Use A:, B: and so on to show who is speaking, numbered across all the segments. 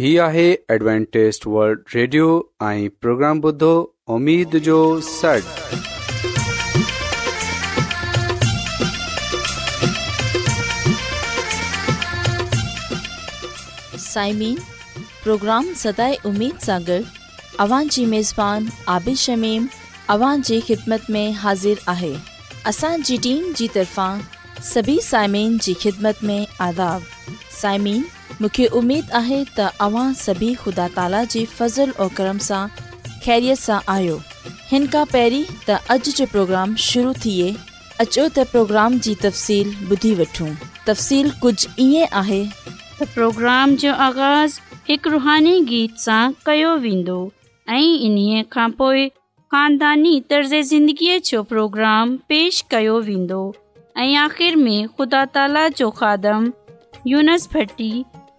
A: هي آهي Adventist World Radio ۽ programme بدھو
B: اميد جو سڙ سائمين پروگرام سداي اميد سانڳڙ اوان جي ميزبان عبيش شميم اوان جي خدمت ۾ حاضر آهي اسان جي ٽيم جي طرفان سڀي سائمين جي خدمت ۾ آداب سائمين उमे आहे तव्हां सभी ख़ुदा ताला जे फज़ल ऐं आयो हिन खां पहिरीं त अॼु जो प्रोग्राम शुरू थिए अचो त प्रोग्राम जी तफ़सील ॿुधी वठूं कुझु ईअं आहे
C: प्रोग्राम जो आगाज़ हिकु रुहानी गीत सां कयो वेंदो ऐं इन्हीअ खां पोइ ख़ानदानी तर्ज़िंदगीअ जो प्रोग्राम पेश कयो वेंदो ऐं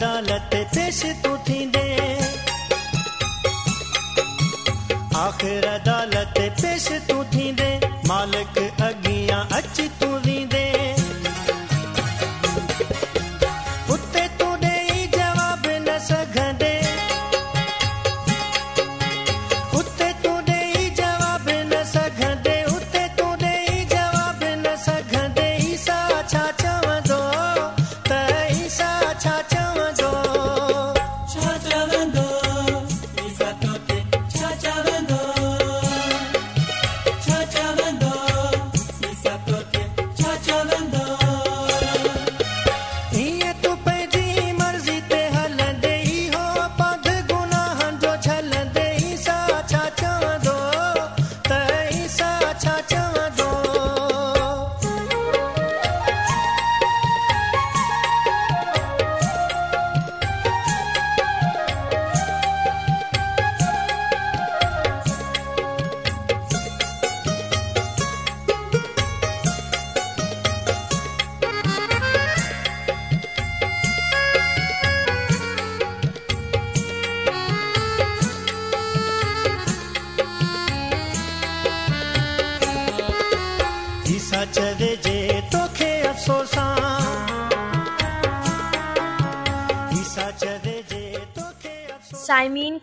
D: अदालत पेश तू थींदे आख़िर अदालत पेश तू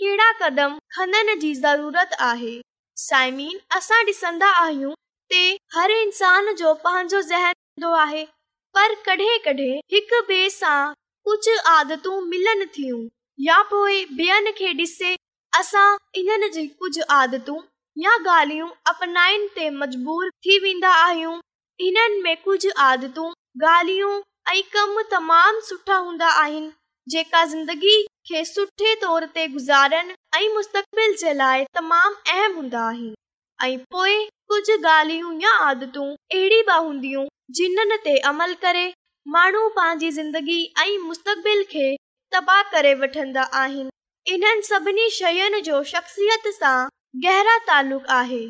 E: पर कॾहिं कॾहिं ॾिसे असां जी कुझु आदतूं या ॻाल्हियूं अपनाइन ते मजबूर थी वेंदा आहियूं हिननि में कुझु आदतूं ॻाल्हियूं ऐं कम तमामु सुठा हूंदा आहिनि जेका खे सुठे तौर ते गुज़ारण ऐं मुस्तक़बिल जे लाइ तमामु अहम हूंदा आहिनि ऐं पोइ कुझु ॻाल्हियूं या आदतूं अहिड़ी बि हूंदियूं जिन्हनि ते अमल करे माण्हू पंहिंजी ज़िंदगी ऐं मुस्तक़बिल खे तबाह करे वठंदा आहिनि इन्हनि सभिनी शयुनि जो शख़्सियत सां गहरा तालुक़ आहे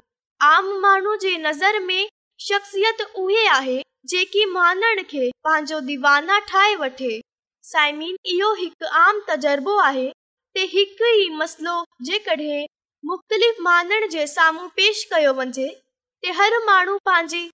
E: आम माण्हू जे नज़र में शख्सियत उहे आहे जेकी मानण खे पंहिंजो दीवाना ठाहे वठे साइमी आम तजुर्बो आहे हिकु साम्हूं पेश कयो वञे पंहिंजी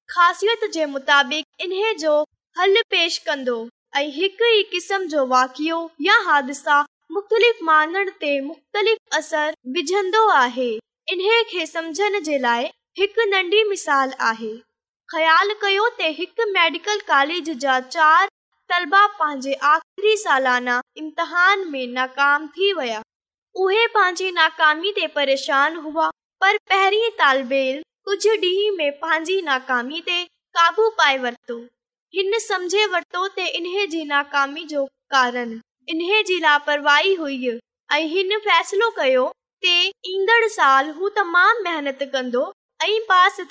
E: पेश कंदो ऐं हिक ई किस्म जो वाकियो या हादिसा मुख़्तलिफ़ माननि ते मुख़्तलिफ़ असर विझंदो आहे इन खे समझण जे लाइ हिकु नंढी मिसाल आहे चार इम्ति नाहे नाकामी ते काबू पाए जो ہن हुई کیو تے ایندڑ سال ہو تمام محنت کندو कंदो پاس पास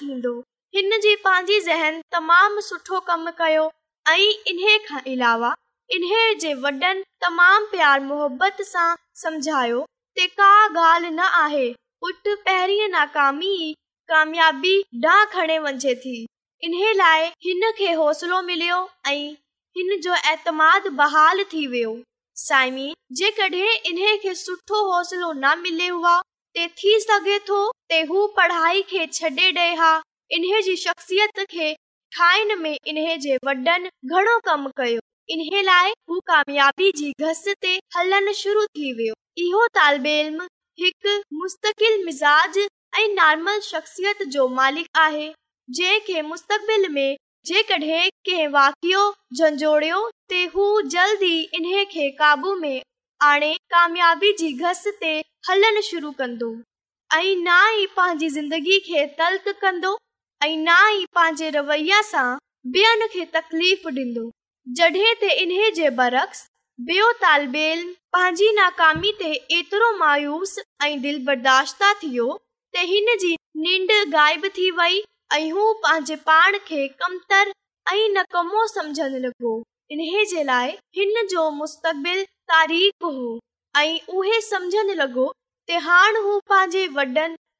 E: ہن جی जी ذہن تمام سٹھو کم کیو ऐं इन खां अलावा इन्हे जे वॾनि तमामु प्यार मुहबत सां समझायो ते का गाल आहे नाकामी कामयाबी डां खणी थी इन लाइ हिन खे हौसलो मिलियो ऐं हिन जो ऐतमाद बहाल थी वियो साईमी जेकॾहिं इन्हे खे सुठो हौसलो न मिले थो पढ़ाई खे छॾे डे॒ हा इन्हे जी शख़्सियत खे मिज़ाज श मुक़बिल में जेकड॒ काकियो झंजोड़ ते हू जल्दी इन्हे काबू में आणे कामयाबी जी घस ते हलण शुरू कंदो ऐं न ई पंहिंजी ज़िंदगी खे तलक कंदो बर्दा थी वई ऐंबिले वॾनि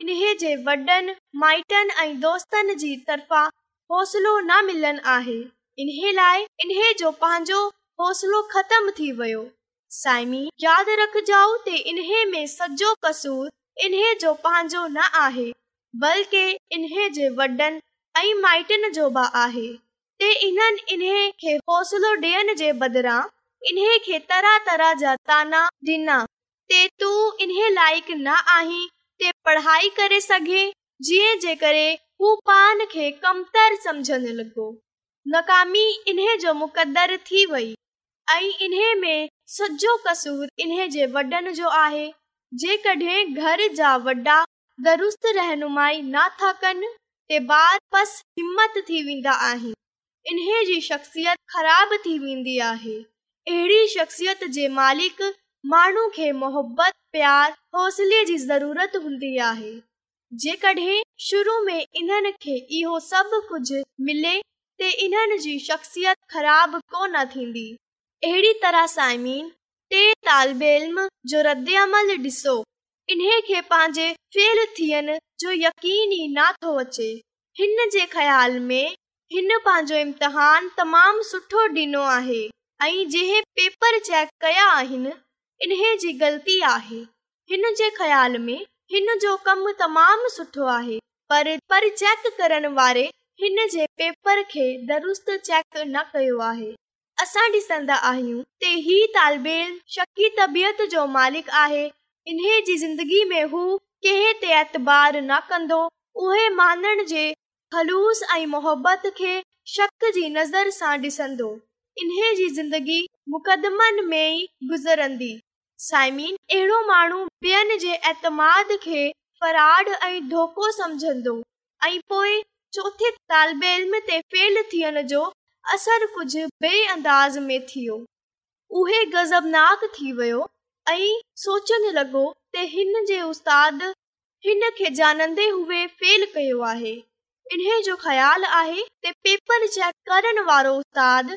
E: इन जे वॾनि माइटनि ऐं दोस्तनि जी तरफ़ा हौसलो न मिलनि आहे इन लाइ इन्हे जो पंहिंजो हौसलो ख़तम थी वियो साईमी यादि रखजो सॼो न आहे बल्कि इन्हे जे वॾनि ऐं माइटनि जो बि आहे इन्हनि इन्हे खे हौसलो ॾियण जे बदिरां इन्हे तरह तरह जा ताना ॾिना तू इन्हे लाइक़ न आहीं पढ़ाई करे सघे जे करे नी मुक़ आहे जेकड॒हिंुमाई न था कनि बस हिमत थी वेंदा आहिनि इन्हे जी शख़्सियत ख़राब थी वेंदी आहे अहिड़ी शख़्सियत जे मालिक माण्हू खे मोहबत प्यारु हौसले जी ज़रूरत हूंदी आहे जेकॾहिं शुरू में इन्हनि खे इहो خراب کو मिले शख़्सियत ख़राब طرح थींदी अहिड़ी طالب علم جو رد عمل रद्दमल डि॒सो इन्हे पंहिंजे फेल थियण جو यकीन ई नथो अचे हिन जे ख़्याल में हिन पंहिंजो इम्तिहान तमामु सुठो डि॒नो आहे ऐं जंहिं पेपर चेक कया आहिनि इन्हे जी ग़लती आहे हिन जे ख़्याल में हिन जो कमु तमामु सुठो आहे पर पर चेक करण वारे हिन जे पेपर खे दुरुस्त चेक न कयो आहे असां ॾिसंदा आहियूं त ही शकी तबियत जो मालिक आहे इन्हे जी ज़िंदगी में हू कंहिं ते ऐतार न कंदो उहे मानण जे खलूस ऐं मोहबत खे शक जी नज़र सां ॾिसंदो इन्हे जी ज़िंदगी मुक़दमन में ई गुज़रंदी साइमीन अहिड़ो माण्हू ॿियनि जे एतमाद खे फराड ऐं धोखो सम्झंदो ऐं पोइ चोथे तालब इल्म ते फेल थियण जो असर कुझु बे अंदाज़ में थियो उहे गज़बनाक थी वियो ऐं सोचणु लॻो त हिन जे उस्ताद हिन खे जानंदे हुए फेल कयो आहे इन्हे जो ख़्यालु आहे त पेपर चेक करण वारो उस्तादु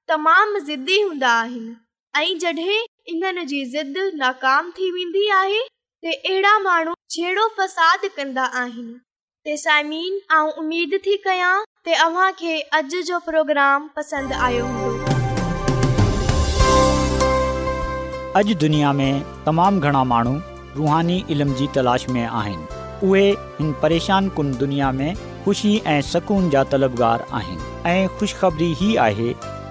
E: तमाम
F: घणा माण्हू रुहानी आहिनि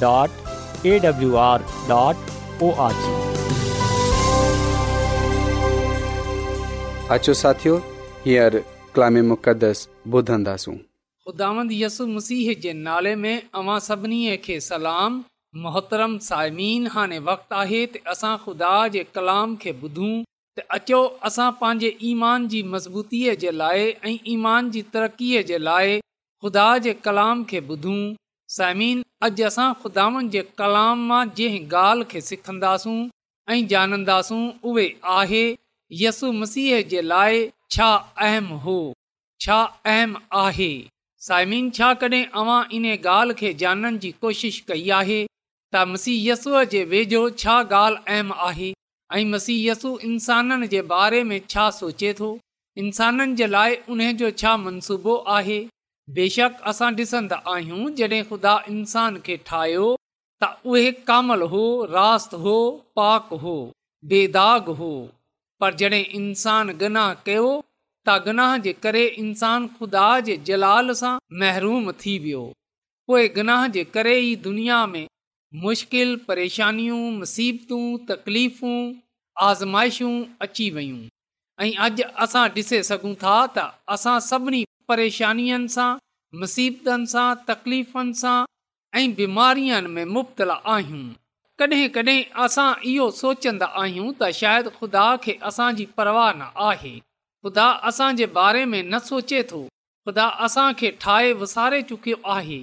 G: ख़ुदा जे कलाम खे ॿुधूं पंहिंजे ईमान जी मज़बूतीअ जे लाइ ऐं ईमान जी तरक़ीअ जे लाइ ख़ुदा जे कलाम खे ॿुधूं सायमन अॼु असां खुदानि जे कलाम मां जंहिं ॻाल्हि खे सिखंदासूं ऐं जानंदासूं उहे आहे यसु मसीह जे लाइ छा अहम हो छा अहम आहे साइमिन छा कॾहिं अवां इन ॻाल्हि खे ॼाणण जी कोशिश कई आहे त मसीहयसूअ जे वेझो छा ॻाल्हि अहम आहे ऐं मसीयसु इंसाननि जे बारे में छा सोचे थो इंसाननि जे लाइ उन जो छा मनसूबो आहे बेशक असां ॾिसंदा आहियूं जॾहिं ख़ुदा इंसान खे ठाहियो त उहे कामल हो रास्त हो पाक हो बेदाग़ हो पर जॾहिं इंसान गनाह कयो त गनाह जे करे इंसान ख़ुदा जे जलाल सां महरूम थी वियो पोइ गनाह जे करे ई दुनिया में मुश्किल परेशानियूं मुसीबतूं तकलीफ़ू आज़माइशूं अची वियूं ऐं अॼु असां ॾिसे सघूं था त असां सभिनी परेशानियुनि सां मुसीबतनि सां तकलीफ़ुनि सां ऐं बीमारीअ में मुब्तला आहियूं कॾहिं कॾहिं असां इहो सोचंदा आहियूं त शायदि ख़ुदा खे असांजी परवाह न आहे ख़ुदा असांजे बारे में न सोचे थो ख़ुदा असांखे ठाहे वसारे चुकियो आहे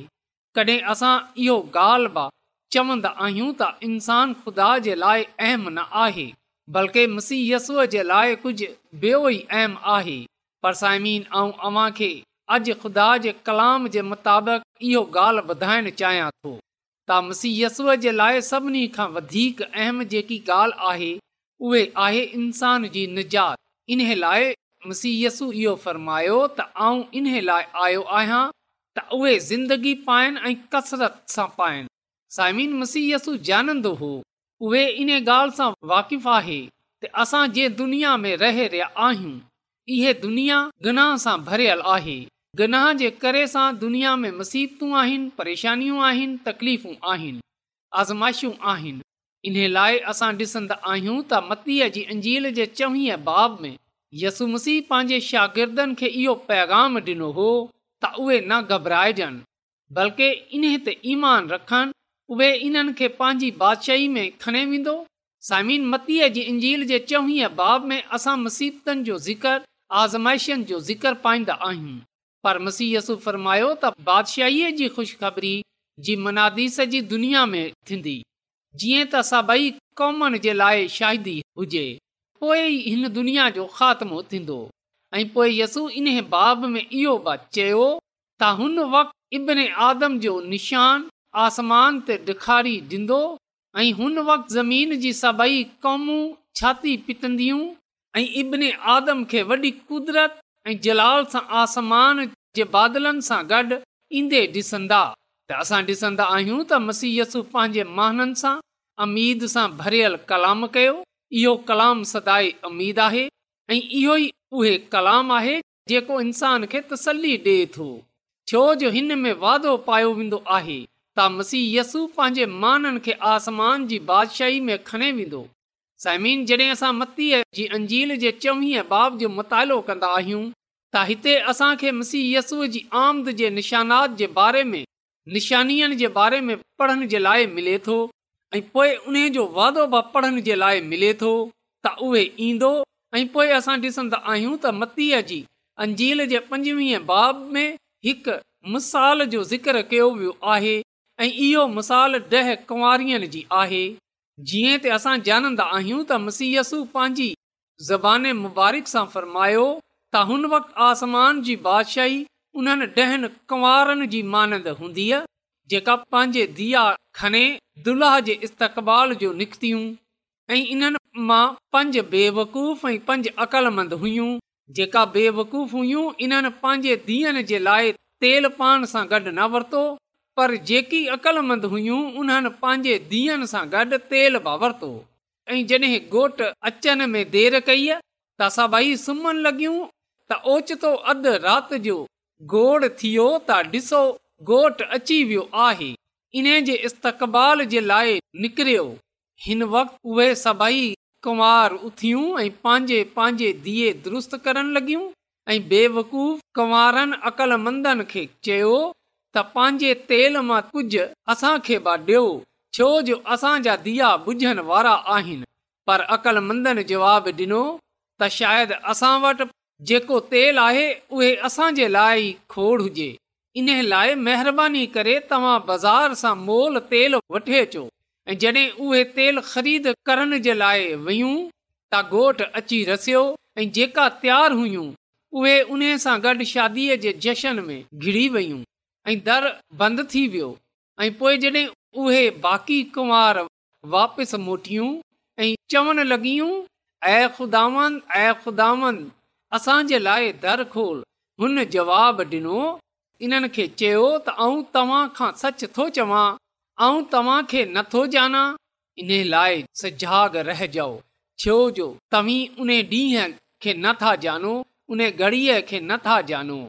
G: कॾहिं असां इहो ॻाल्हि चवंदा आहियूं त इंसानु ख़ुदा जे लाइ अहम न आहे बल्कि मुसीयसूअ जे लाइ कुझु ॿियो ई अहम आहे पर साइमिन अॼु ख़ुदा जे कलाम जे मुताबिक़ इहो ॻाल्हि वधाइण चाहियां थो त मुसीयसूअ जे लाइ सभिनी खां वधीक अहम जेकी ॻाल्हि आहे उहे आहे इंसान जी निजात इन्हे लाइ मुसीयसु इहो फ़र्मायो त आउं इन लाइ आयो आहियां त उहे ज़िंदगी पाइनि ऐं कसरत सां पाइनि जानंदो हो उहे इन ॻाल्हि सां वाक़िफ़ु आहे त असां जे दुनिया में रहे रहिया आहियूं इहे दुनिया गनाह सां भरियल आहे गनाह जे करे सां दुनिया में मुसीबतूं आहिनि परेशानियूं आहिनि तकलीफ़ूं आहिनि आज़माइशूं आहिनि इन लाइ असां ॾिसंदा आहियूं त मतीअ जी अंजील जे चवीह बाब में यसु मसीह पंहिंजे शागिर्दनि खे इहो पैगाम ॾिनो हो त उहे न घबराइजनि बल्कि इन ते ईमान रखनि उहे इन्हनि खे पंहिंजी बादशाही में खणे वेंदो सामीन मतीअ जी इंजील जे चौवीह बाब में असां मसीबतनि जो ज़िक्र आज़माइशनि जो ज़िक्र पाईंदा आहियूं पर मसीह यसु फ़र्मायो त बादशाहीअ जी ख़ुशख़बरी जी मनादीस सॼी दुनिया में थींदी जीअं त सभई कौमनि जे लाइ शाहिदी हुजे पोइ हिन दुनिया जो ख़ात्मो थींदो ऐं पोइ यसू इन्हे बाब में इहो चयो त हुन वक़्ति इब्न आदम जो निशान आसमान ते ॾेखारी ॾींदो ऐं हुन वक़्ती ऐं इब्न ईंदे ॾिसंदा त असां ॾिसंदा आहियूं त मसी यसु पंहिंजे महन सां अमीद सां भरियल कलाम कयो इहो कलाम सदाई अमीद आहे ऐं इहो ई उहे कलाम आहे जेको इंसान खे तसली हिन में वादो पायो वेंदो आहे त मसीह यसु पंहिंजे माननि खे आसमान जी बादशाही में खणे वेंदो समीन जॾहिं असां मतीअ जी अंजील जे चोवीह बाब जो मुतालो कंदा आहियूं त हिते असां खे मसी यस्सू जी आमदन जे निशानात जे बारे में निशानीअ जे बारे में पढ़ण जे लाइ मिले थो ऐं पोइ उन जो वादो बि पढ़ण जे लाइ मिले थो त उहे ईंदो ऐं पोइ असां ॾिसंदा आहियूं त मतीअ जी अंजील जे पंजवीह बाब में हिकु मिसाल जो ज़िक्र कयो वियो आहे ऐं इहो मिसाल ॾह कुंवारीअ जी आहे जीअं त असां जानंदा आहियूं त मसीयसूं पंहिंजी ज़बाने मुबारिक सां फ़र्मायो त हुन वक़्ति आसमान जी बादशाही उन्हनि ॾहनि कुंवारनि जी मानंद हूंदी आहे जेका पंहिंजे दीआ खने दुल्हा जे इस्तक़बाल जो निकितियूं ऐं इन्हनि मां पंज बेवकूफ़ ऐं पंज अक़लमंद हुयूं जेका बेवकूफ़ हुइयूं इन्हनि पंहिंजे धीअनि जे लाइ तेल पान सां गॾु न वरितो पर जेकी अक़लमंद हुयूं उन्हनि पंहिंजे धीअ सां गॾु तेल बि वरितो ऐं जॾहिं घोट अचण में देरि कई त सभई सुम्हण लॻियूं त ओचितो अधु राति जो गोड़ थियो त ॾिसो घोट अची वियो आहे इन जे इस्तक़बाल जे लाइ निकिरियो हिन वक़्तु उहे सभई कुंवार उथियूं ऐं पंहिंजे पंहिंजे धीअ दुरुस्त करण लॻियूं ऐं बेवकूफ़ कुंवारनि अकलमंदनि खे चयो त पंहिंजे तेल मां तुझ असांखे ॾियो छो जो असांजा दिया बुझनि वारा आहिनि पर अकलमंदन जवाब जवाबु ॾिनो त शायदि असां वटि जेको तेल आहे उहे असांजे लाइ खोड़ हुजे इन लाइ महिरबानी करे तव्हां बाज़ारि सां मोल तेल वठी अचो ऐं जॾहिं उहे तेल ख़रीद करण जे लाइ वयूं त गोठ अची रसियो ऐं जेका तयारु हुइयूं उहे उन सां गॾु शादीअ जे जशन में घिरी वयूं दर बंद पोइ जॾहिं उहे बाक़ी कुंवार वापसि मोटियूं ऐं चवनि जे लाइ दर खोल जवाब ॾिनो इन्हनि खे चयो तव्हां खां सच थो चवां ऐं तव्हां खे नथो जाना इन लाइ सजाॻ रहिजो छेजो तव्हीं ॾींहं खे नथा जानो उन घड़ीअ खे नथा जानो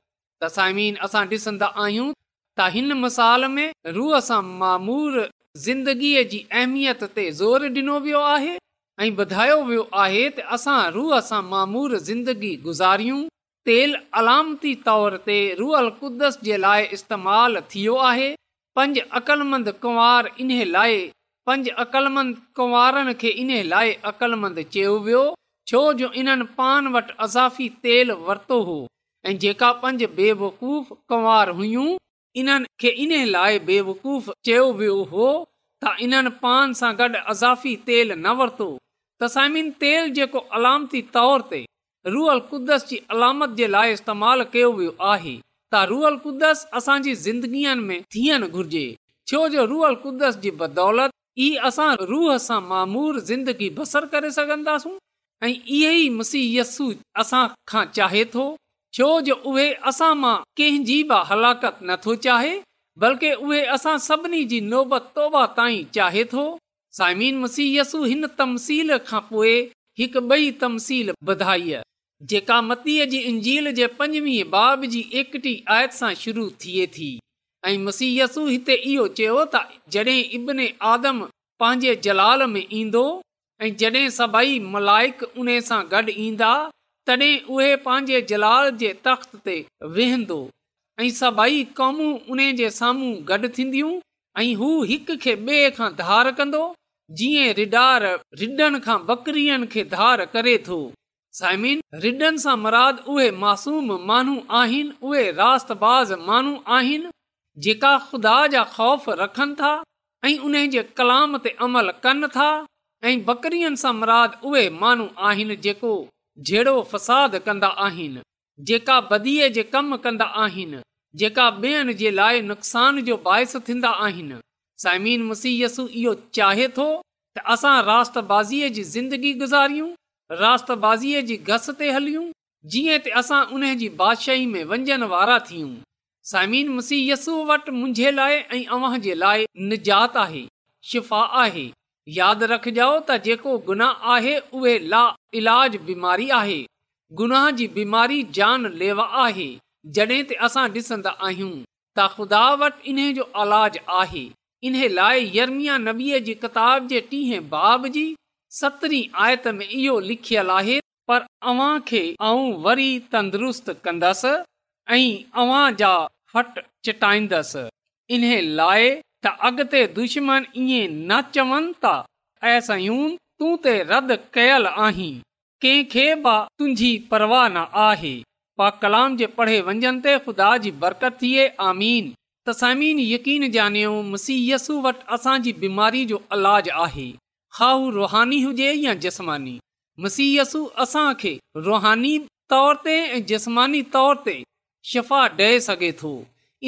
G: त साइमीन असां ॾिसंदा आहियूं त हिन मिसाल में रूह सां मामूर ज़िंदगीअ जी अहमियत ते वियो आहे ऐं ॿुधायो वियो आहे त असां रूह सां मामूर ज़िंदगी गुज़ारियूं तेल अलामती तौर ते रूअल कुदस जे लाइ इस्तेमाल थियो आहे पंज अकलमंद कुंवार इन लाइ पंज अकलमंद कुंवारनि खे इन लाइ अक़लमंद चयो वियो छो जो इन्हनि पान वटि अज़ाफ़ी तेल वरतो हो ऐं जेका पंज बेवकूफ़ कुंवार हुयूं इन्हनि खे इन लाइ बेवकूफ़ चयो वियो हो त इन्हनि पान सां गॾु अज़ाफ़ी तेल न वरतो तेल जेको अलामती तौर ते रुअल कुदस जी अलामत जे लाइ इस्तेमाल कयो वियो आहे त रुअल कुदस असांजी ज़िंदगीअ में थियण घुर्जे छो जो रुअल कुदस जी बदौलत ई असां रूह सां मामूर ज़िंदगी बसर करे सघंदासूं ऐं इहे ई मसीय असां खां चाहे थो छो जो उहे असां मां कंहिंजी बि हलाकत नथो चाहे बल्कि उहे असां सभिनी जी नोबत तोबा ताईं चाहे थो साइम मसीयसु हिन तमसील खां पोइ हिकु बई तमसील जेका मतीअ जी इंजील जे पंजवीह बाब जी एकटी आयत सां शुरू थिए थी ऐं मसीयसु हिते इहो चयो त जॾहिं इब्न आदम पंहिंजे जलाल में ईंदो ऐं जॾहिं सभई मलाइक उन सां गॾु ईंदा तॾहिं उहे पंहिंजे जलाल जे तख़्त ते वेहंदो ऐं सभई कौम उन जे साम्हूं गॾु थींदियूं ऐं हू हिक खे बे खां धार कंदो जीअं धार करे मराद उहे मासूम मानू आहिनि उहे रात मानू आहिनि जेका खुदा जा ख़ौफ़ रखनि था ऐं उन जे कलाम ते अमल कनि था ऐं बकरियनि सां मराद उहे माण्हू आहिनि जेको जहिड़ो फ़साद कंदा आहिनि जेका बदीअ जे कम कंदा आहिनि जेका ॿियनि जे लाइ नुक़सान जो बाहिस थींदा आहिनि साइमीन मुसीयसु इहो चाहे थो त असां रातबाज़ीअ जी ज़िंदगी गुज़ारियूं रातबाज़ीअ जी घस ते हलियूं जीअं त असां उन जी बादशाही में वंझण वारा थियूं साइमीन मुसीयसु वटि मुंहिंजे लाइ ऐं अव्हां जे लाइ निजात आहे शिफ़ा आहे यादि रखजो त जेको गुनाह आहे उहे इलाज बीमारी आहे गुनाह जी बीमारी जान लेवा आहे त असां डि॒संदा आहियूं त ख़ुदा वटि इन जो इलाज आहे इन लाइ यर्मिया नबीअ जी किताब जे टीह बाब जी सतरी आयत में इहो लिखियल आहे पर अव्हां खे इन लाइ त अॻिते दुश्मन इएं न चवनि ता तूं ते र कयल आहीं परवाह न आहे पा कलाम यकीन जनियोसु वटि असांजी बीमारी जो इलाज आहे ख़ा रुहानी हुजे या जसमानी मसीयसु असांखे रुहानी तौर ते जसमानी तौर ते शफ़ा डई सघे थो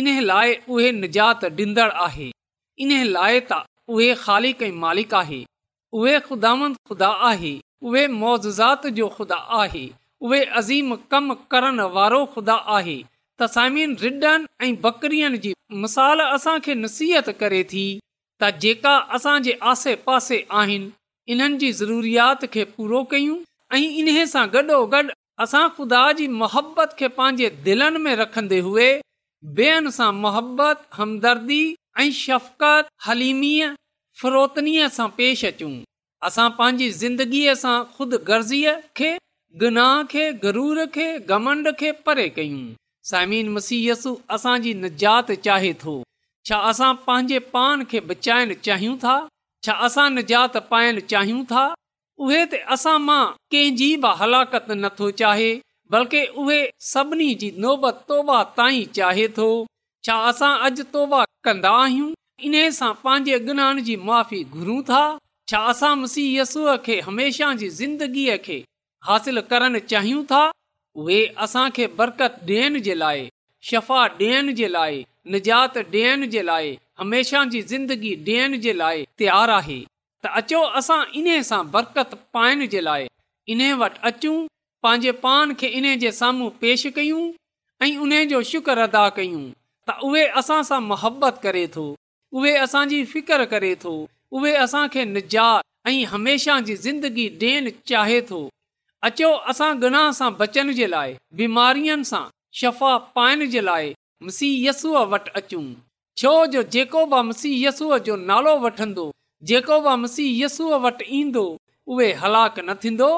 G: इन लाइ उहे निजात डि॒ंदड़ आहे उहे आहे उहे आहे बकरियन जी मिसाल असां नसीहत करे थी त जेका आसे पासे आहिनि इन्हनि जी ज़रूरीत खे पूरो कयूं ऐं इन सां गॾो गॾु असां ख़ुदा जी मोहबत खे पंहिंजे दिलनि में रखंदे हुए मोहबत हमदर्दी बचाइण चाहियूं था छा असांजात पाइण चाहियूं था उहे त असां मां कंहिंजी बि हलाकत नथो चाहे बल्कि उहे सभिनी जी नोबत तोबा ताईं चाहे थो छा असां अॼु तोबा कंदा आहियूं इन्हे सां पंहिंजे गुनहान जी माफ़ी घुरूं था छा असां मुसीयसूअ खे हमेशह जी ज़िंदगीअ खे हासिल करणु चाहियूं था उहे असां खे बरकतु ॾियण जे लाइ शफ़ा ॾियण जे लाइ निजात ॾियण जे लाइ हमेशह जी ज़िंदगी ॾियण जे लाइ तयारु आहे त अचो असां इन सां बरकत पाइण जे लाइ इन वटि अचूं पंहिंजे पान खे इन जे साम्हूं पेश कयूं ऐं उन जो शुक्र अदा कयूं उहेबत करे थो उहे असांजी फिकर करे थो उहे असांखे निजात ऐं हमेशह जी ज़िंदगी ॾियण चाहे थो अचो बचण जे लाइ बीमारियुनि सां शफ़ा पाइण जे लाइ मसीहय यसूअ वटि अचूं छो जो जेको बि मसीह यस्सूअ जो नालो वठंदो जेको बि मसीहय वटि ईंदो उहे हलाक न थींदो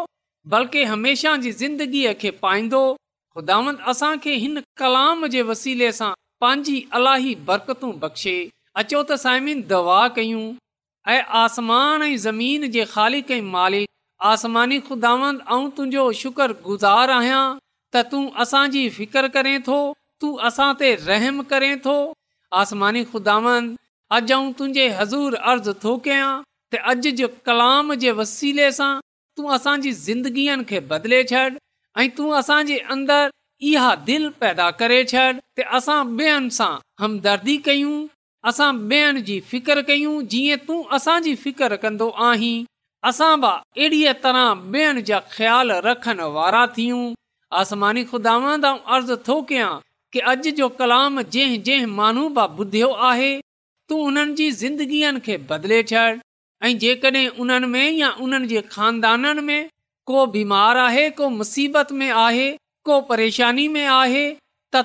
G: बल्कि हमेशह जी ज़िंदगीअ खे पाईंदो ख़ुदा असांखे हिन कलाम जे वसीले सां पंहिंजी अलाही बरकतूं बख़्शे अचो त साइम दवा कयूं ऐं आसमान ऐं आसमानी खुदावंद ख़ुदांदुंहिंजो शुक्र गुज़ार आहियां त तूं असांजी फिकर करे थो तूं असां ते रहम करें थो आसमानी खुदावंद अॼु ऐं तुंहिंजे हज़ूर अर्ज़ु थो कयां त अॼु जे कलाम जे वसीले सां तूं असांजी ज़िंदगीअ खे बदले छॾ ऐं तूं असांजे अंदर इहा दिलि पैदा करे छॾ त असां ॿियनि सां हमदर्दी कयूं असां ॿियनि जी फिकिर कयूं जीअं तूं असांजी फिकर कंदो आहीं असां बि अहिड़ीअ तरह ॿियनि जा ख़्याल रखण वारा थियूं आसमानी खुदा अर्ज़ु थो कयां कि अॼु जो कलाम जंहिं जंहिं माण्हू बि ॿुधियो आहे तूं उन्हनि जी ज़िंदगीअ खे बदिले छॾ ऐं जेकॾहिं उन्हनि में या उन्हनि जे खानदाननि में को बीमार आहे को मुसीबत में आहे को परेशानी में आहे त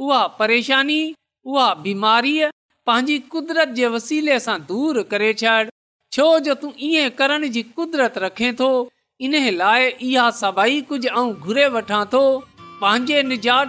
G: तूं परेशानी पंहिंजी कुदरत जे वसीले सां दूर करे छॾ छो जो तूं ईअं करण जी कुदरत रखे पंहिंजे निजात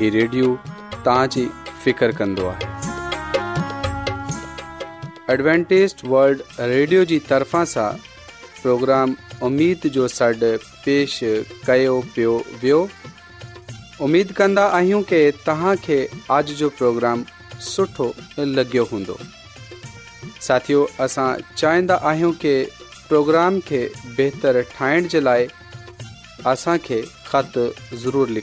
A: हीउ रेडियो तव्हांजी फ़िकर कंदो आहे एडवेंटेज वल्ड रेडियो जी तरफ़ा پروگرام प्रोग्राम جو जो सॾु पेश پیو ویو امید उमेद कंदा आहियूं تہاں तव्हांखे آج جو پروگرام سٹھو لگیو हूंदो साथियो असां चाहिंदा आहियूं की प्रोग्राम खे बहितरु ठाहिण जे लाइ असांखे ख़तु ज़रूरु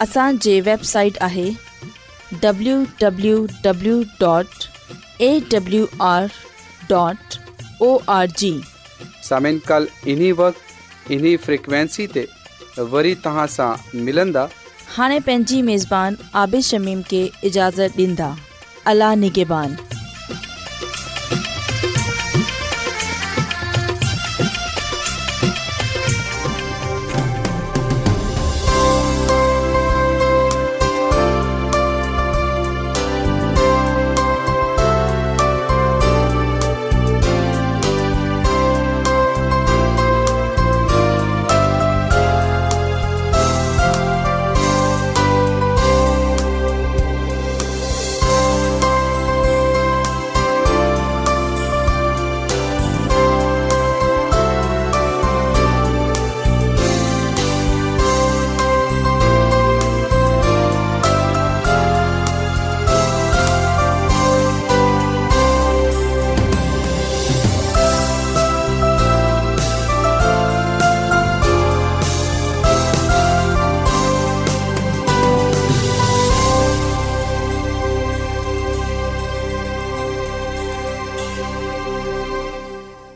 B: असांजे वेबसाइट आहे
A: वरी ملندا सां
B: हाणे पंहिंजी عابد आबिशमीम खे اجازت ॾींदा अलाह نگہبان